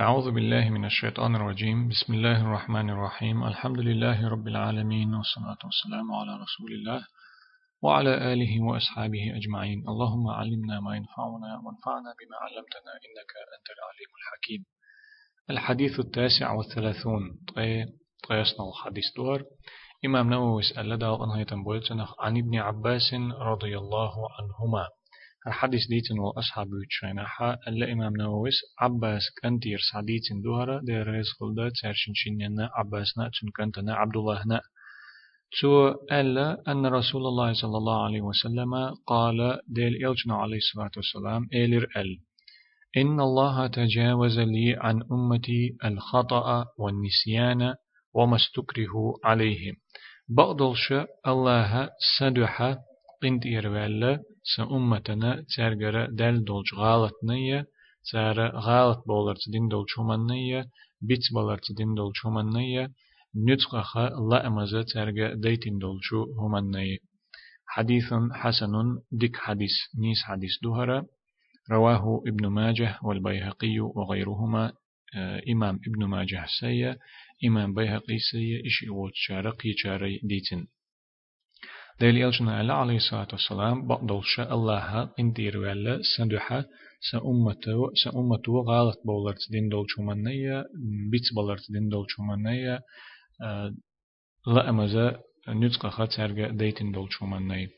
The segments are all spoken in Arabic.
أعوذ بالله من الشيطان الرجيم. بسم الله الرحمن الرحيم. الحمد لله رب العالمين والصلاة والسلام على رسول الله وعلى آله وأصحابه أجمعين. اللهم علمنا ما ينفعنا وانفعنا بما علمتنا إنك أنت العليم الحكيم. الحديث التاسع والثلاثون طيسنا الحديث دور. إمام نووي سأل دال أنهية عن ابن عباس رضي الله عنهما. الحديث ديتن والأصحاب يتشيناحا ألا إمام نوويس عباس كنتير سعديتن دوهرة دير ريز خلدا تسارشن شنينا عباسنا تن كنتنا عبد الله نأ. تو ألا أن رسول الله صلى الله عليه وسلم قال ديل إلجنا عليه الصلاة والسلام إيلر أل إن الله تجاوز لي عن أمتي الخطأ والنسيان وما استكره عليه بقدلش الله سدح قنت إروال سأمتنا ترجر دل دولج غالط نية تار غالط بولر تدين دول شومن نية بيت بولر تدين دول شومن نية نتقخ لا أمزة ترجع ديتين دول شو همن نية حديث حسن ديك حديث نيس حديث دهرة رواه ابن ماجه والبيهقي وغيرهما إمام ابن ماجه سيء إمام بيهقي سيء إشي ووت شارقي شاري ديتن ديل يلجنا على عليه الصلاة والسلام بقدوش الله انتير ولا سندوحة سأمته سأمته غالط بولرت دين دول شمانية بيت بولرت دين دول شمانية لا أمزا نتقى خاترجة ديتين دول شمانية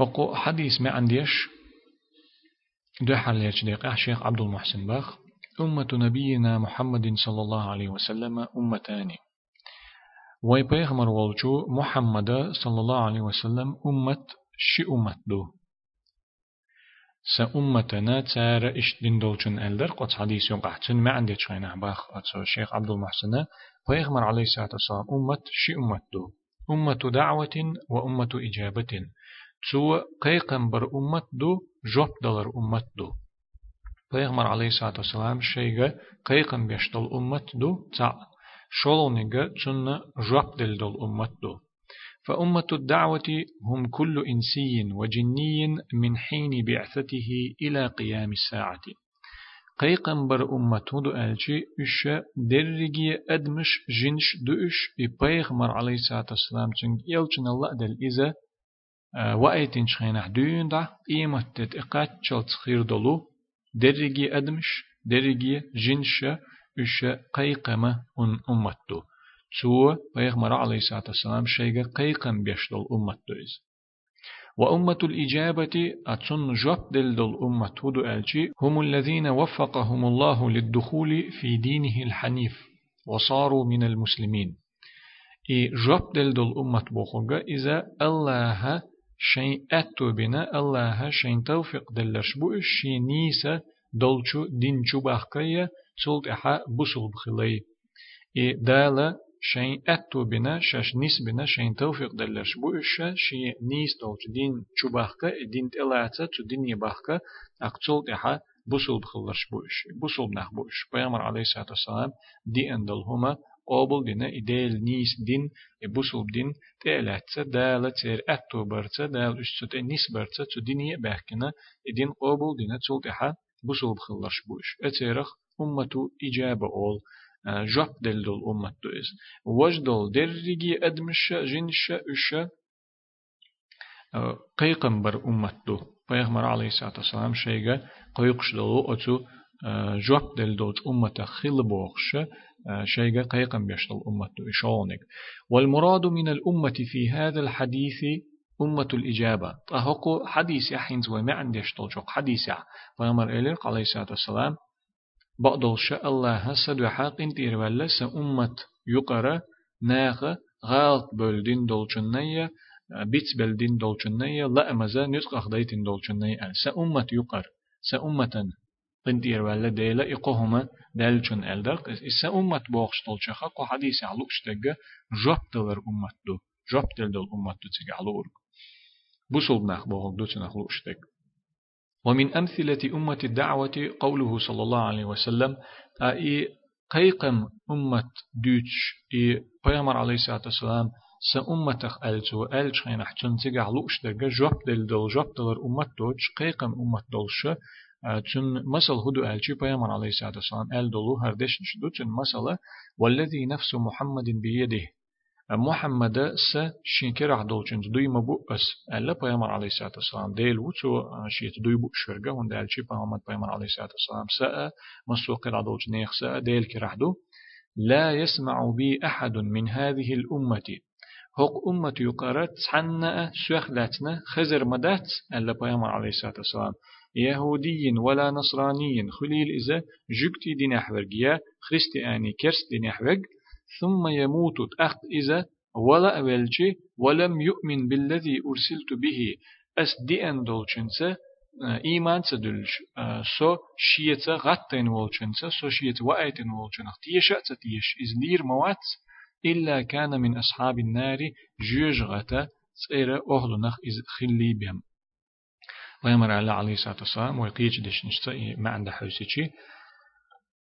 هقو حديث ما عنديش دو حاليش دقيقة شيخ عبد المحسن باخ أمة نبينا محمد صلى الله عليه وسلم أمتان وي بيغمر والجو محمد صلى الله عليه وسلم أمة شي أمة دو سأمتنا تار إش دين دولشن ألدر قد حديث يوم قحتن ما عندي تشينا باخ الشيخ عبد المحسن بيغمر عليه الصلاة والسلام أمة شي أمة دو أمة دعوة وأمة إجابة تو قيقم بر أمة دو جوب دلر أمة دو بيغمر عليه الصلاة والسلام شيغا قيقم بيشتل أمة دو تع شولونيغا تشن جواب دل دول أمتو. فأمة الدعوة هم كل إنسي وجني من حين بعثته إلى قيام الساعة. قيقنبر أمته دو ألشي إش درجي أدمش جنش دوش بيغمر عليه الصلاة والسلام تنج يلچن الله دل إذا وأيتين شخينح دون دا إيمت تتقات شلت خير دلو درجي أدمش درجي جنش إش قيقمة أن أمتو سو بيغمر عليه الصلاة والسلام شيء قيقم بيشتل أمتو إز وأمة الإجابة أتن جب دل دل أمة هدو ألشي هم الذين وفقهم الله للدخول في دينه الحنيف وصاروا من المسلمين إي جب دل دل أمة بوخوغا إذا الله شيء أتو بنا الله شيء توفيق دلش بو شي نيسا دولشو دين شو باخكيا تولت إحا بوصل بخلي إي دالا شين أتو بنا شاش نيس بنا شين توفيق دلش بو إشا شي نيس دولج دين چوباخكا دين تلاتا تو دين يباخكا أقتولت إحا بوصل بخلش بو إش بوصل بناخ بو إش بيامر عليه الصلاة والسلام دي أندل هما قابل دينا إديل نيس دين بوصل دين تلاتة دالة تير أتو برتا دال أشتت نيس برتا تو دين يباخكنا إدين قابل دينا تولت إحا بوصل بخلش بو إش أتيرخ أمة إجابة أول جاب دل دل أمة دوز وجدل درجي أدمش جنش أش قيقم بر أمة دو. پیغمبر عليه الصلاة والسلام شيغا قيقش دلو أتو جاب دل دل أمة خل بوخش شيغا قيقم بيشتل أمة دو إشونك والمراد من الأمة في هذا الحديث أمة الإجابة. أهوكو حديث يحين زوي ما عنديش تلجوك حديث يح. پیغمبر إلير عليه الصلاة والسلام بقدل شاء الله هسد وحاق انتير ولا سأمة يقرأ ناغ غالط بلدين دولچنية بيت بلدين دولچنية لا أمزا نسق أخديتين دولچنية سأمة يقر سأمة قنتير ولا ديلا إقوهما دالچن ألدق سأمة بوخش دولچخا قو حديث علوك شتغا جوب دلر أمة دو جوب دل دل أمة دو تيجي علوك بوصل بناخ بوغل دو تنخلوك شتغ ومن أمثلة أمة الدعوة قوله صلى الله عليه وسلم أي قيقم أمة دوتش إي بيامر عليه الصلاة والسلام سأمتخ ألتو ألش خين أحتن تيجع لوش درجة جوب دل دل جوب دل أمة دوتش قيقم أمة دولش تن مسل هدو ألشي بيامر عليه الصلاة والسلام أل دلو هردش نشدو تن مسألة والذي نفس محمد بيده. محمد س شينكر عدول چند دوی مبو اس الا پیامبر علیه الصلاه والسلام دیل و تو شیت دوی بو شرگه هون دل چی پیامبر پیامبر علیه الصلاه والسلام س مسوق عدول چنیخ س دیل کرحدو لا يسمع بي أحد من هذه الأمة هق أمة يقرأت حنا سوخلتنا خزر مدات ألا بيامر عليه الصلاة والسلام يهودي ولا نصراني خليل إذا جكتي دين أحوج يا خريستياني كرس دين أحوج ثم يموت أخت إذا ولا أولجي ولم يؤمن بالذي أرسلت به. أس دي أن دولشنسة إيمان تدلش سو شيئة غطين والشنسة سو شيئة وآيتين والشنخ تيشا تيش. إز لير موات إلا كان من أصحاب النار جوج غتا تصير أهلنخ إز خلي بهم. ويمر على عليه الصلاة والسلام ويقيج ديش نشتا ما عند حوسيشي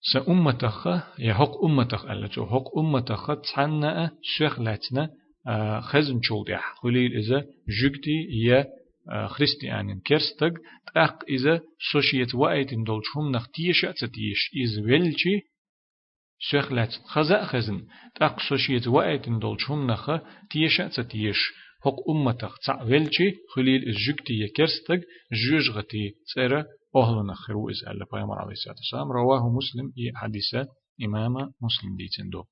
سأمتخ يحق أمتخ ألا تو حق أمتخ تحنى شيخ لاتنا خزم شولدح خليل إذا جوكتي يا خريستيانين كرستق تأق إذا سوشيت وآيتين دولشهم نختيش أتتيش إز ويلشي سوخلات خزأ خزن. تأق سوشيت وآيتين دولشهم نخ تيش أتتيش حق أمتخ تع ويلشي خليل إز جوكتي يا كرستق جوجغتي سيرا أهلنا خيرو إز ألا بيامر عليه الصلاة والسلام. رواه مسلم إي حديثة إمام مسلم ديتندو.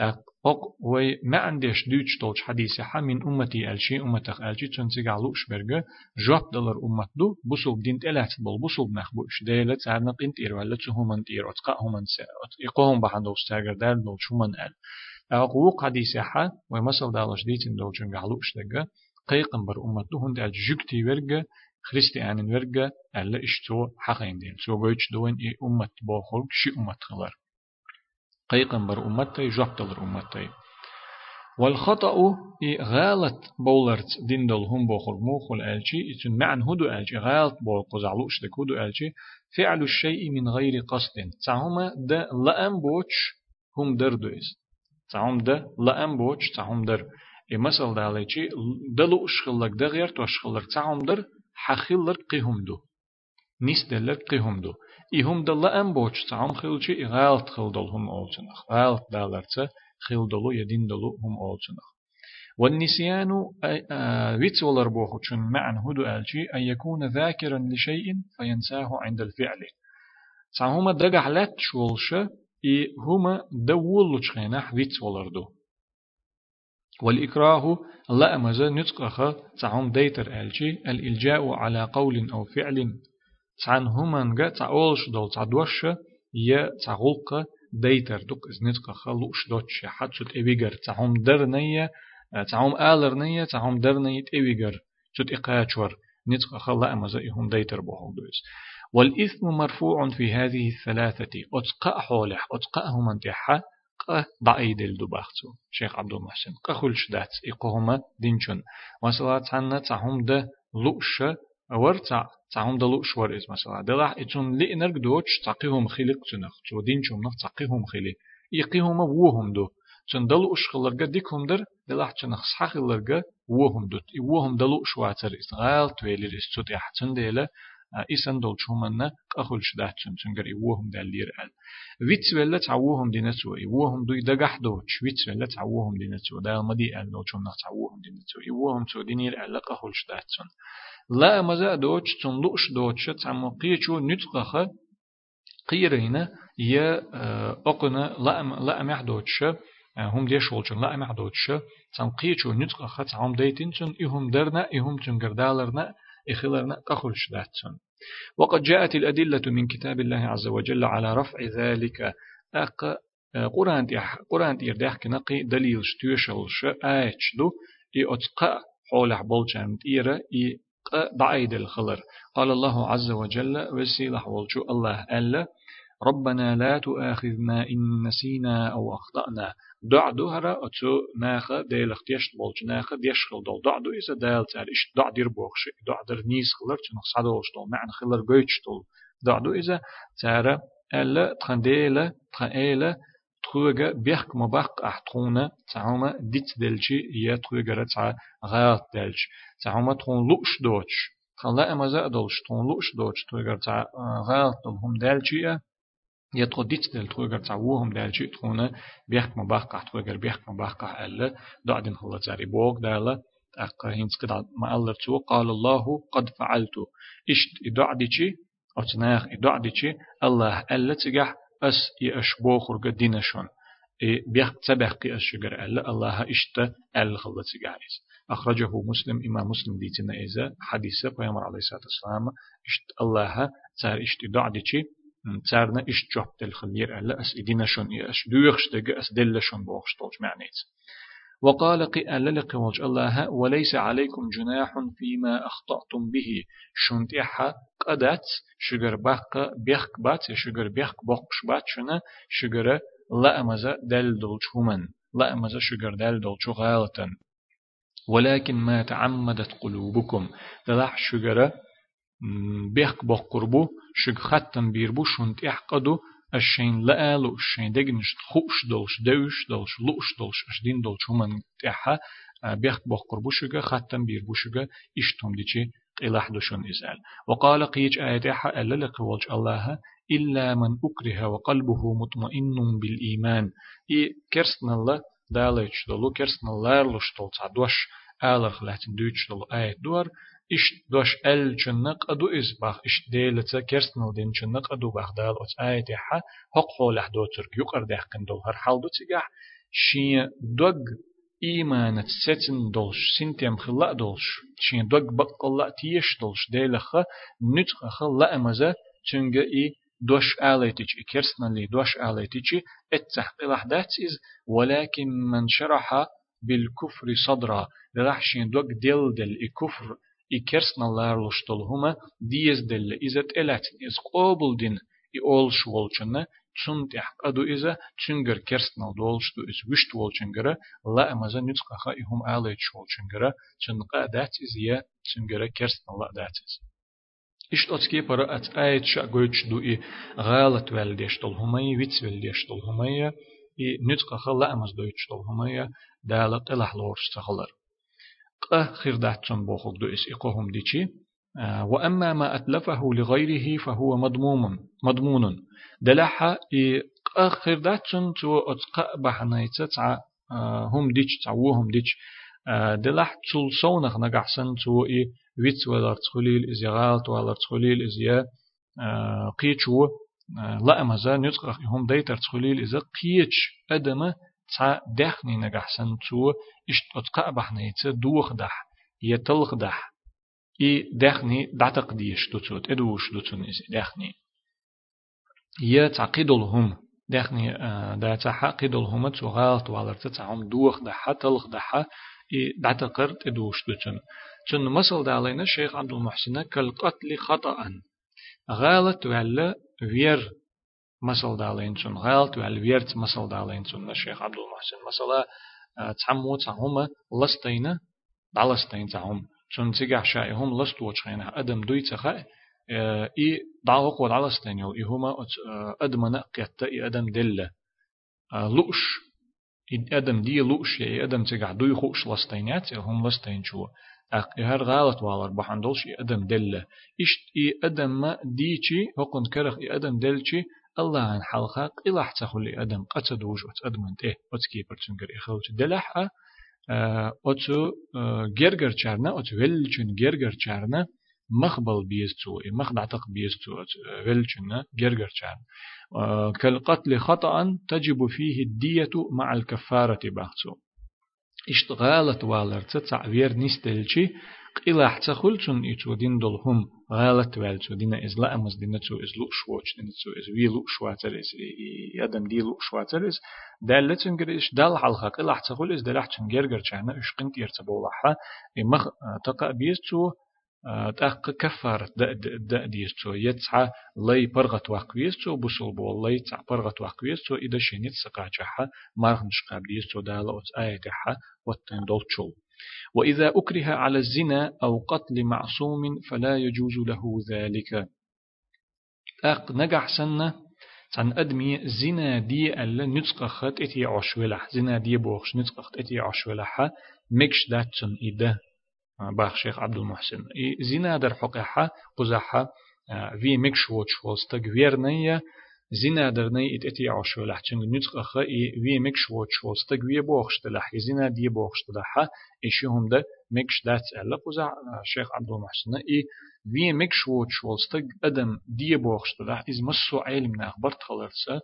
أق وي ما عندش دوتش طولش حديثة حا من أمتي ألشي أمتك ألشي تنسيق علوش برغة جواب دلر أمت دو بسوب دين تلات بل بسوب نخبوش ديلة تعرنا قنت إير ولا تهمن إير أتقا همن ساعت إقوهم بحندو استاقر دار دول شمن أل أقوق حديثة حا ومثل دالش ديتن دول جنگ علوش دقة قيقن بر أمت دو هند جوكتي ورغة خريستيانين ورغة ألا إشتو حقين دين سو بيش دوين إي أمت بوخلق شي أمت خلر قيقنبر أمتي جبتلر أمتي والخطأ غالت بولرت دين دل هم بوخل موخل ألشي إتن معن هدو ألشي غالت بوخل زعلوش دك هدو ألشي فعل الشيء من غير قصد. تعهم دا لأم بوش هم دردويز تعهم دا لأم بوش تعهم در. إي مثل دا ليشي دلو أشخلك دا غير تو أشخلك تعهم در. حخلك قيهم دو نيس دلك قيهم دو إهم دل أم بوش تعم خلشي غالت خلدل هم أولتنخ غالت دالرت خلدلو يدين دلو هم أولتنخ والنسيان ويت ولر بوخوشن معن هدو ألشي أن يكون ذاكرا لشيء فينساه عند الفعل تعهما دقح لات شولش إي هما دول لشخينح ويت ولر دو والإكراه لا أمز نتقخ تعهم ديتر ألشي الإلجاء على قول أو فعل. تعن همانجا تعولش دول تعدوش يا تعولق ديتر. دوك إزنتك خلوش دوتش. حد شت إبيجر تعهم درنية تعهم آلرنية تعهم درنية إبيجر شت إقاچور نتك خلا أما زيهم ديتر بوهل دويس. والإثم مرفوع في هذه الثلاثة. أتقى حولح. أتقى هم ضعيد الدباختو شيخ عبد المحسن قخلش دات إقهما دينشون وصلات عنا تعهم ده لؤش ورتع تعهم دلو شور إز مثلا دلح إتون لي نرق دوتش تقيهم خلق تنخ تو دين شوم نخ تقيهم خلي يقيهم ووهم دو تون دلو أشخلرقا ديكهم در دلح تنخ صحخلرقا ووهم دو ووهم دلو شواتر إز غال تويلر إز تود ديلا إسان دول شومنا قخل شدات تون تنقر إوهم دالير أل. ويتس ولا تعوهم دينتو إوهم دوي دقح دوتش ويتس ولا تعوهم دينتو دال مدي أل دول شومنا تعوهم دينتو إوهم تو دينير أل قخل شدات تون لا مزا دوتش تنلوش دوتش تعمو قيچو نتقخ قيرينا يا أقنا لا لا أمح دوتش هم ديش ولچن لا أمح دوتش تم قيچو نتقخ تعم ديتين تن إهم درنا إهم تنقردالرنا إخلرنا قخلش داتن وقد جاءت الأدلة من كتاب الله عز وجل على رفع ذلك. أق قرآن تيح قرآن تير ديح كنقي دليل شتوشلش آيتش دو إي أتقى حول بولشان تيرا إي ضعيد الخلر. قال الله عز وجل وسيلح والشو الله ألا ربنا لا تؤاخذنا إن نسينا أو أخطأنا. دع دهرة أتو ناخا ديل اختيشت بولش ناخا ديشخل دول دع دو إذا دال تار إش دع دير بوخش دع در نيز خلر تنخ صدوش دول معنى خلر قويتش دول دع دو إذا تار ألا تخن ديلا تخن إيلا تخوغا بيخك مباق أحتخونا تعوما ديت دلشي يا تخوغا رتع غاط دلش تعوما تخون لوش دوتش. خلا أما زادلش تون لوش دوش تويغر تع غالط هم دالشيء يتخو ديت دل تويغر تع وهم دالشيء تخونا بيحك مباقع تويغر بيحك مباقع ألا دعدين خلا زاري بوغ دالا أقا هينس قد ما ألر تو قال الله قد فعلت إشت إدعديشي أتناخ إدعديشي الله ألا تجح أس يأشبوخر قدينشون إيه بيخ تبخ أشجر ألا الله إشت أل خلت سجاريس أخرجه مسلم إمام مسلم ديتنا إذا حديث بيامر عليه الصلاة والسلام إشت الله تار إشت دعديشي تارنا إشت جوب تل خلير ألا أس إدينشون إش دوخش دق أس دلشون بوخش طولش معنيت وقال قال لقوج الله وليس عليكم جناح فيما أخطأتم به شنتيحا قدت شجر بق بيخ بات شجر بيخ بقش بات شنا شجر لا أمزا دل دولش همن لا أمزا شجر دل دولش غالتا ولكن ما تعمدت قلوبكم دلح شجرة بيخ بقربو شج ختم بيربو شنتيح قدو الشين لآلو الشين دقنش خوش دولش دوش دولش لوش دولش أشدين دولش همان تحا بيخ بوخ قربوشغا ختم بير بوشغا إشتم ديشي قلاح دوشون إزال. وقال قيج آياتها ألا لقوالج الله إلا من أكره وقلبه مطمئن بالإيمان. إي كرسنا الله داليش دولو كرسنا الله لش دولت دوش آلر لاتن دوش دولو آيات دور إش دوش أل جنق أدو إز باخ إش ديلة كرسنل دين جنق أدو باخ دال أتس آية حا حق حول دو ترك يقر دهقن دول هر حال دو تيجح شين دوغ إيمان تسيتن دولش سنتيم خلا دولش. شين دوغ بقلا تيش دولش ديلخ نتخ خلا أمزا تنجا إي دوش آليتيش كرسنالي دوش آليتيش اتحقي لحدات إز ولكن من شرح بالكفر صدرا. لرحشين دوغ ديل دل الكفر إكرسنا الله لشتل هما ديز دل إزت إلاتن إز قابل دين إي أول شوالچنا چون تحقدو إذا چنگر كرسنا دولشتو إز وشت والچنگرا لا أمازا نتقخا إهم آليت شوالچنگرا چنقا دات إز يا چنگرا كرسنا الله دات إز إشت أتكي برا أت آيت شا قويتش دو إي غالت والديشتل همي قه خرداتشن بوخوك دو إس إقوهم ديشي آه، وأما ما أتلفه لغيره فهو مضموم مضمون. دلحا إي قه خرداتشن تو أتقى بحنايتة هم ديش تعوهم ديش دلح تول صونخ نقحسن تو إي ويت ولا تخليل إز يغالت ولا تخليل إز يا قيتشو لا أمازا نتقى هم ديتر تخليل إز قيتش أدمة تا دخني نجحسن تو إشت أتقى بحنيت دوخ دح يتلخ دح إي دخني دعتق ديش دوتوت إدوش دوتون إز دخني يتعقدلهم دخني دا تعقدلهم تو غالط والرت تعم دوخ دح تلخ دح إي دعتقرت إدوش دوتون تن مثل دالينا الشيخ عبد المحسن كالقتل خطأ غالط ولا وير مسل دالين شون غالت والويرت مسل دالين شون الشيخ عبد المحسن مثلا تعمو تعهم لستينا دالستين تعهم شون تيجح شايهم لست وشخينا أدم دوي تخا إي دعوة قول على ستينيو إي هما أدمنا قيتا إي أدم دلة إي أدم دي لوش إي أدم تيجح دوي خوش لستينات هم لستين شو هر غالط والر بحندولش إي أدم دلة إشت إي أدم ما ديشي هقن كرخ إي أدم دلشي الله عن حلقة حتى خلي أدم قد دوج أدمنت إيه؟ أتكي برتشنجر إخوت دلح أتو جرجر چارنا أتو ولچن جرجر چارنا مخبل بيستو مخ دعتق بيستو ولچن جرجر چارنا كالقتل خطأ تجب فيه الدية مع الكفارة بحثو اشتغالت والرت تعوير نستلشي قيل حتخل چون إيشو دين دولهم غالت والتو دين إز لا أمز دين تو إز لوك شوش دين تو إز وي لوك شواتر إز يدم دي لوك شواتر إز دالة إش دال حلقة قيل حتخل إز دلح تنجر جرچانا إش قنت يرتبولحا إمخ تقا بيستو تأق كفار دا دا ديستو يتسعى لي برغت وقويستو بوصل بول لي تسع برغت وقويستو إذا شينيت سقاجحا مارغنش قاب ديستو دالة أت آيتها واتن دولتشو وإذا أكره على الزنا أو قتل معصوم فلا يجوز له ذلك. أق نجح سنة عن أدمي زنا دي ألا نتقخت إتي عشولح زنا دي بوخش نتقخت إتي عشولح مكش داتشن إده. باخ شيخ عبد المحسن. زنا در حقها قزحة في مكش ووتش ولستق ويرنية زنا در ني ات اتي عشو لحچنگ نتق اخا اي في مكش ووتش ولستق وي بوخشت لح زنا دي بوخشت لح ايشهم ده مكش دات الا قزح شيخ عبد المحسن اي في مكش ووتش ولستق آدم دي بوخشت لح از مسو علم ناخ برتخلرسه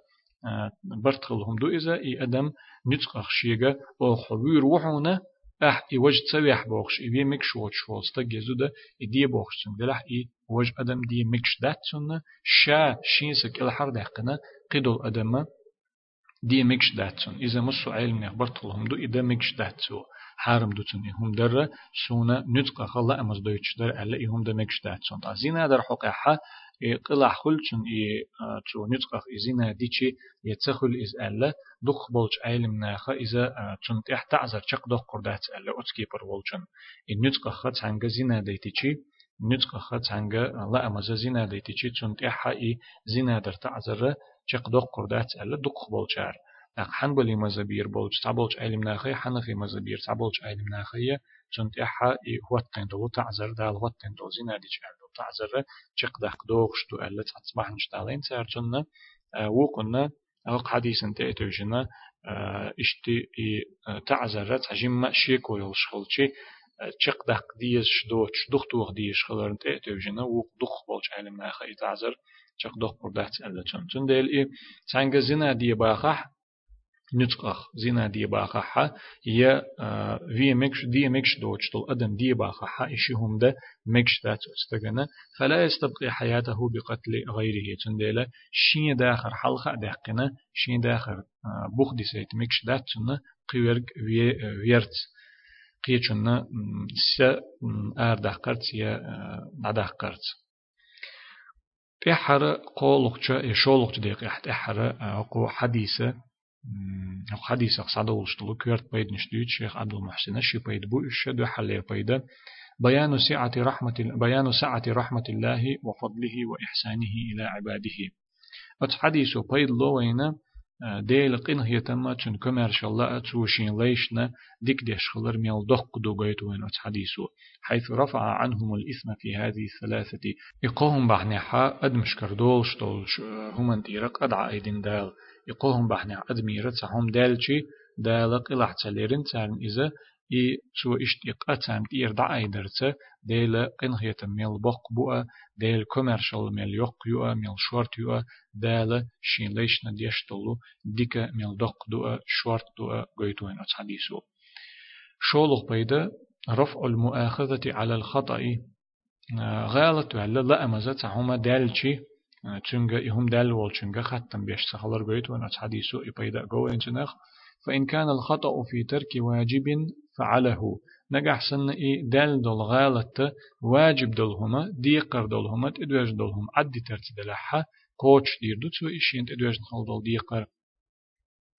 برتخلهم دو إذا إي أدم نتق أخشيغا أو خبير وحونا أح إي وجه تسويح بوخش إي بي مكش ووتش فولستا جزودا إي دي بوخش دلح إي وجه أدم دي مكش دات سنة شا شينسك إلحر دقنا قدول أدم دي مكش دات سن إذا مسو علم نخبر طلهم دو إذا مكش دات سو حارم دوتن هم در سونا نتق خلا أمز دويتش در ألا إهم دا مكش دات سن أزينا در حقيقة قلع خلچن إي تو نتق إزينا ديشي يتسخل إز ألا دخ بولش علم ناخا إذا تون تح تعذر شق دخ قردات ألا أتكي بر ولچن إن نتق خط عنجا زينا ديتيشي نتق خط عنجا لا أمز زينا ديتيشي تون تح إي زينا در تعذر شق دخ قردات ألا دخ بولشار أق حنبلي مزبير بولش تعبولش علم ناخي حنفي مزبير تعبولش علم ناخي چون تحا إي هو تندو تعذر دال هو تندو زينا ديش أردو تعذر چق دخ دوغش تو ألا تصبح نشتالين سارتون وقلنا أو حديث انت اتوجنا اشتي تعذر تعجم شيكو يلشخلشي چق دق ديش دو دخ توغ ديش خلرن اتوجنا وق دخ بولش علم ناخي تعذر چق دخ قردات ألا چون چون ديل إي تانغ زينا دي باخح نتقخ زينا دي باخها يا في مكش دي مكش دوتش طول أدم دي باخها إشيهم ده مكش ذات استغنى فلا يستبقي حياته بقتل غيره تنديلا شين داخر حلقة دقنا شين داخر بوخ سيت مكش ذات سنة قيورج ويرت قيچنا س ار دقرت يا ندقرت تحر قولقچا شولقچ دقيق تحر قو حديثه حديث صعدة ولشتلو كيرت بيد نشتيت شيخ عبد المحسن شي بيد بو الشد حلي بيد بيان سعة رحمة بيان سعة رحمة الله وفضله وإحسانه إلى عباده أت حديث بيد لوينا ديل قين هي تما تشن كمرش الله أتوشين ليشنا ديك ديش خلر ميل دق دو قيت وين حديثو حيث رفع عنهم الإثم في هذه الثلاثة. إقوهم بحنحا أدمش كردول شتول هم تيرق أدعى أيدين دال. يقوهم بحنا أدميرة تهم دالشي دالق إلح تليرن تارن إذا إي سو إشتيق أتام تير دعاي درتا ديل قنهية ميل بق بؤا ديل كوميرشال ميل يق يؤا ميل شورت يؤا دال شين ليشنا ديشتلو ديكا ميل دق دؤا شورت دؤا قيتوين أتحديثو شولغ بيدا رفع المؤاخذة على الخطأ غالت وعلا لا أمزت هما دالشي تشنجا يهم دال وول تشنجا ختم بيش سخلر بيت ونات حديثو إبايدا جو إنتنخ فإن كان الخطأ في ترك واجب فعله. نجح سن إي دال دول غالت واجب دولهما ديقر دولهما تدوج دولهم عدي ترت دلحة كوتش دير دوتسو إشين تدوج نخل دول ديقر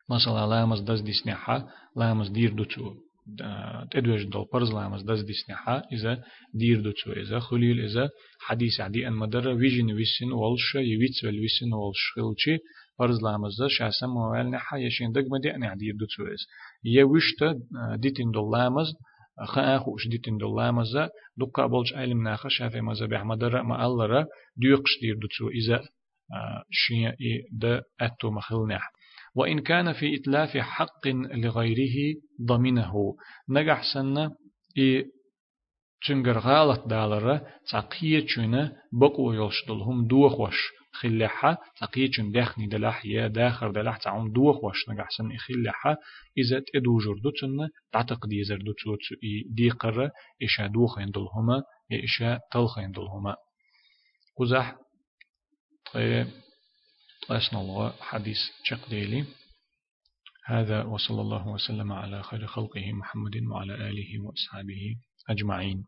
مثلا لامز دز ديسنحة لامز دير دوتسو تدوج دول برز لامز دز ديسنحة إذا دير دوتسو إذا خليل إذا حديث عدي أن مدر ويجن ويسن والش يويتس والويسن والش خلشي برز لامز شاسم موال نحا يشين دق مدي أن عدي دوتسو إز يوشت ديتين دول لامز خا خوش ديتين دول لامز دقا بولش علم ناخا شافي مذهب أحمد ما الله ديوقش دير دوتسو إذا شيء ده أتو مخلنح وإن كان في إتلاف حق لغيره ضمنه نجح سنة إي تنجر غالط دالرة تقية چونه بقو يلشدلهم دوخ وش خلحة تقية چون دخني دلح يا داخر دلح تعم دوخ وش نجح سن خلحة إذا تدو جردو تن تعتقد يزردو تسو دي قرة إشا دوخ يندلهما إشا تلخ يندلهما قزح طيب أسن الله حديث شقديلي هذا وصلى الله وسلم على خير خلقه محمد وعلى آله وأصحابه أجمعين